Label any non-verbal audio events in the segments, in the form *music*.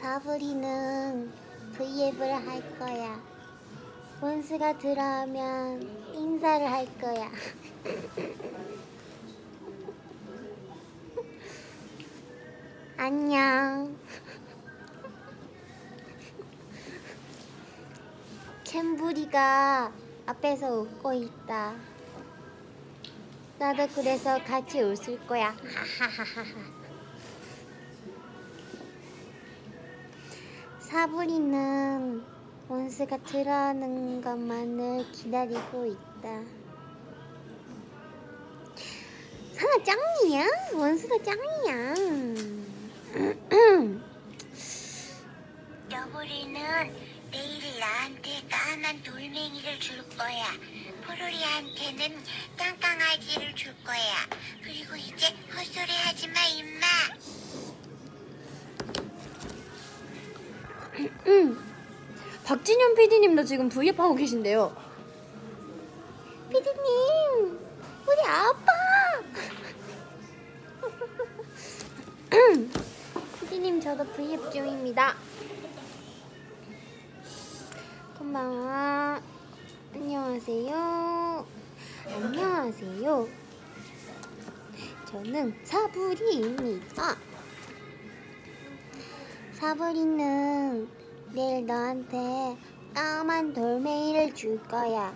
사부리는 V앱을 할 거야. 원스가 들어오면 인사를 할 거야. *laughs* 안녕. 챔부리가 앞에서 웃고 있다. 나도 그래서 같이 웃을 거야. 하하하하. *laughs* 사부리는 원스가 들어오는 것만을 기다리고 있다. 사나 짱이야? 원스가 짱이야. *clears throat* 여보리는 내일 나한테 까만 돌멩이를 줄 거야. 포로리한테는 땅강아지를 줄 거야. 그리고 이제 헛소리 하지 마, 임마. 박진현 PD님도 지금 V앱 하고 계신데요. 피디님, 우리 아빠. *laughs* 피디님 저도 V앱 중입니다. 곤방와 안녕하세요. 안녕하세요. 저는 사부리입니다. 사부리는 내일 너한테 까만 돌멩이를 줄 거야.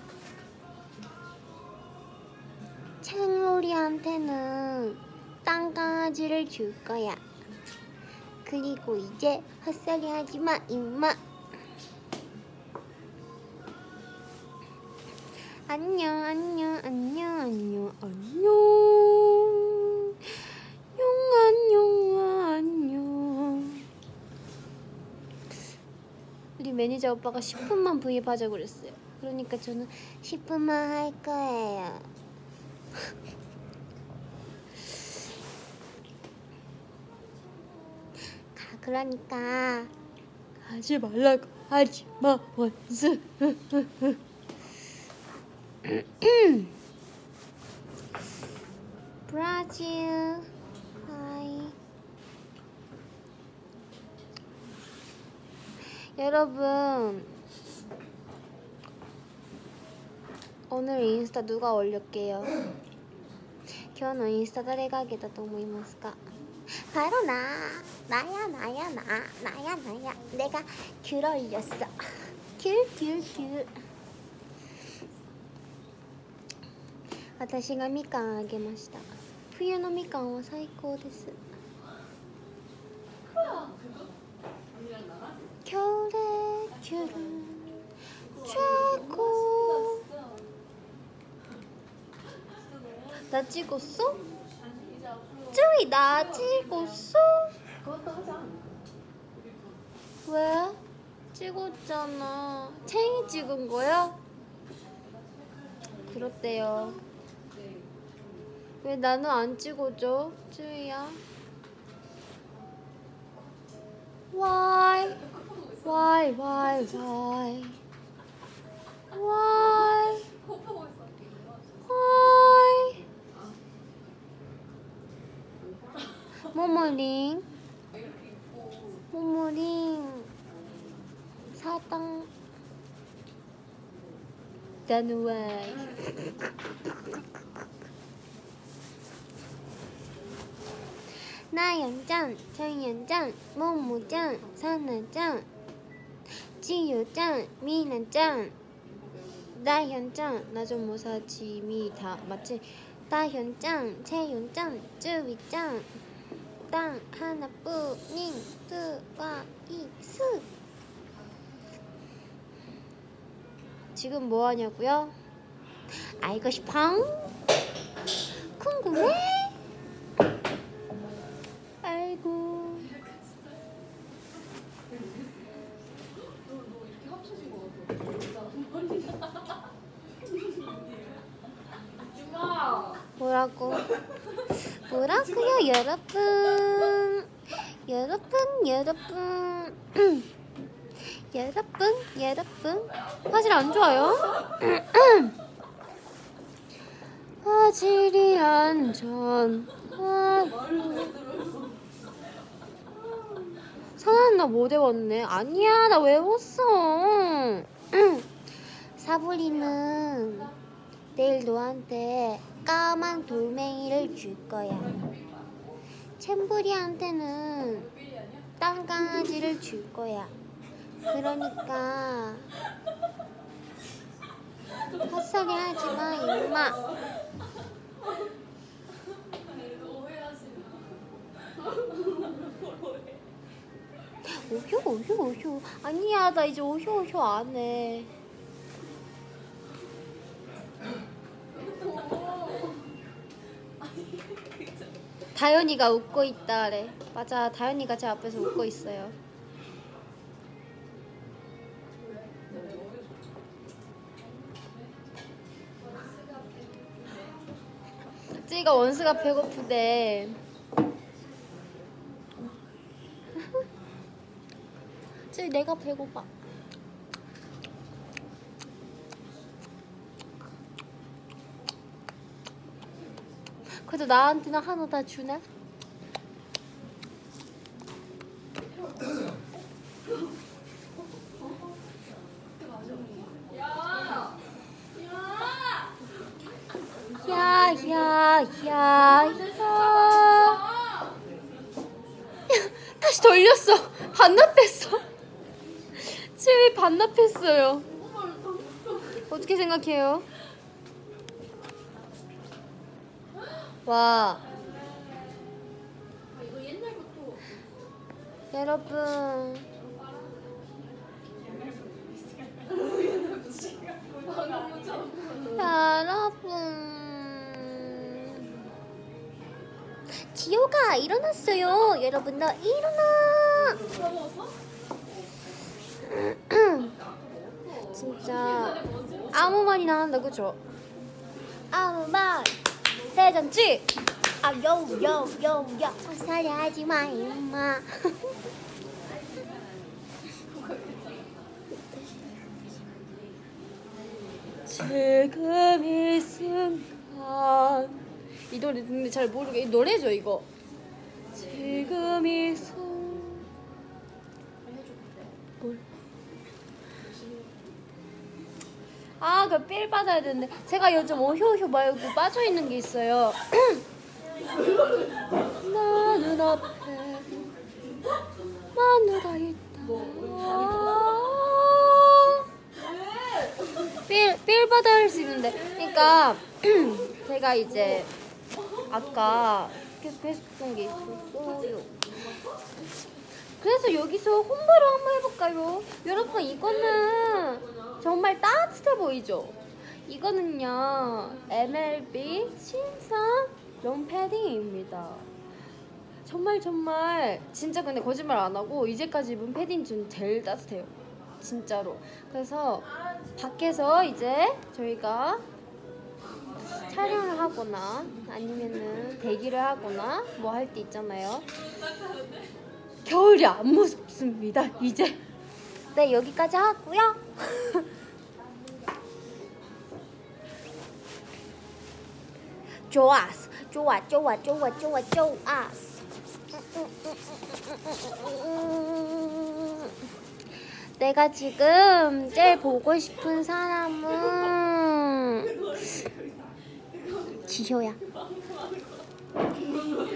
챙로리한테는 땅강아지를 줄 거야. 그리고 이제 헛소리 하지 마, 임마. 안녕, 안녕, 안녕, 안녕, 안녕. 매니저 오빠가 10분만 브이앱 하자고 그랬어요. 그러니까 저는 10분만 할 거예요. *laughs* 가, 그러니까 하지 말라고 하지 마 원스. 브라질 하이 여러분 오늘 인스타 누가 올릴게요 今日のインスタ誰が上げたと思いますか 바로 나 나야 나야 나 나야 나야 내가 귤 올렸어 귤귤귤 私がみかんあげました冬のみかんは最高です 나 찍었어? 쯔이 나 찍었어? 왜? 찍었잖아 챙이 찍은 거야? 그렇대요 왜 나는 안 찍어줘? 쯔이야 Why? Why? Why? Why? Why? Why? 모모링 모모링 사당 나는 왜 나연짱, 정연짱, 모모짱, 사나짱, 지유짱, 미나짱, 나현짱, 나좀 모사 지 미다 맞지? 나현짱, 채윤짱, 쯔위짱, 땅 하나뿐인 스와 이스. 지금 뭐 하냐고요? 알고 싶어? 뭐라고? 뭐라고요, 여러분? 여러분, 여러분. *clears throat* 여러분, 여러분. 화질 안 좋아요? *clears throat* 화질이 안 좋아. 선아 나못 외웠네. 아니야, 나 외웠어. *clears throat* 사부리는 내일 너한테 까만 돌멩이를 줄 거야. 챔부리한테는 땅 강아지를 줄 거야. 그러니까 헛소리 하지 마, 임마. 오효 오효 오효 아니야 나 이제 오효 오효 안 해. 다현이가 웃고 있다래. 맞아, 다현이가 제 앞에서 웃고 있어요. 찌가 원수가 배고프대. *laughs* 찌 내가 배고파. 그래도 나한테는 하나 다 주나? 야야야 야. *laughs* 다시 돌렸어. 반납했어. *laughs* 치위 반납했어요. 어떻게 생각해요? 와. 여러분. 여러분. 지효가 일어났어요. 여러분 너 일어나. 진짜 아무 말이나 한다 그죠? 아무 말 대잔치 아요요요요. 헛소리 하지 마 임마. *laughs* 지금 이 순간. 이 노래 근데 잘 모르게 이 노래죠 이거. 지금 이 순간 아, 그 필 받아야 되는데 제가 요즘 오효효 말고 빠져 있는 게 있어요. *clears throat* 나 눈앞에 마누라 있다. 필, 필 받아야 할수 있는데, 그러니까 *clears throat* 제가 이제 아까 계속 했던 게 있었어요. 그래서 여기서 홍보를 한번 해볼까요? 여러분 이거는 보이죠? 이거는요 MLB 신상 롱패딩입니다. 정말 정말 진짜 근데 거짓말 안 하고 이제까지 입은 패딩 중 제일 따뜻해요. 진짜로. 그래서 밖에서 이제 저희가 촬영을 하거나 아니면은 대기를 하거나 뭐 할 때 있잖아요. 겨울이 안 무섭습니다. 이제 네 여기까지 하고요. *laughs* 좋았어, 좋아, 좋아, 좋아, 좋아, 좋았어. 내가 지금 제일 보고 싶은 사람은 지효야.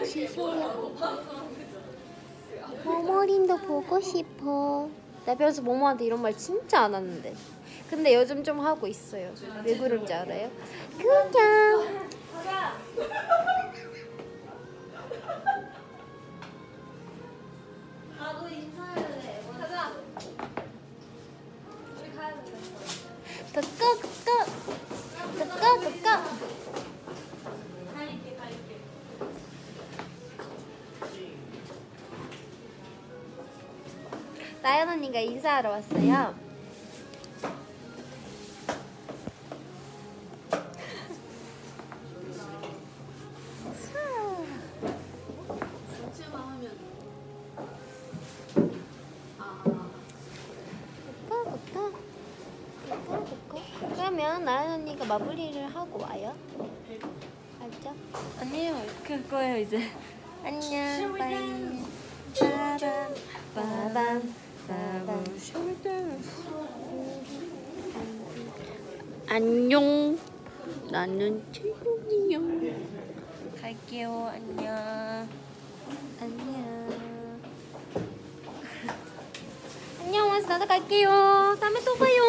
지효야. 모모린도 보고 싶어. 나 평소 모모한테 이런 말 진짜 안 하는데. 근데 요즘 좀 하고 있어요. 왜 그런지 알아요? 그냥. 나연 언니가 인사하러 왔어요. 그러면 나연 언니가 마무리를 하고 와요. 알죠? 이렇게 할 거예요 이제. 안녕. 빠이. 빠밤 빠밤 빠밤 안녕. 나는 태용이요. 갈게요 안녕 안녕 안녕 나도 갈게요 다음에 또 봐요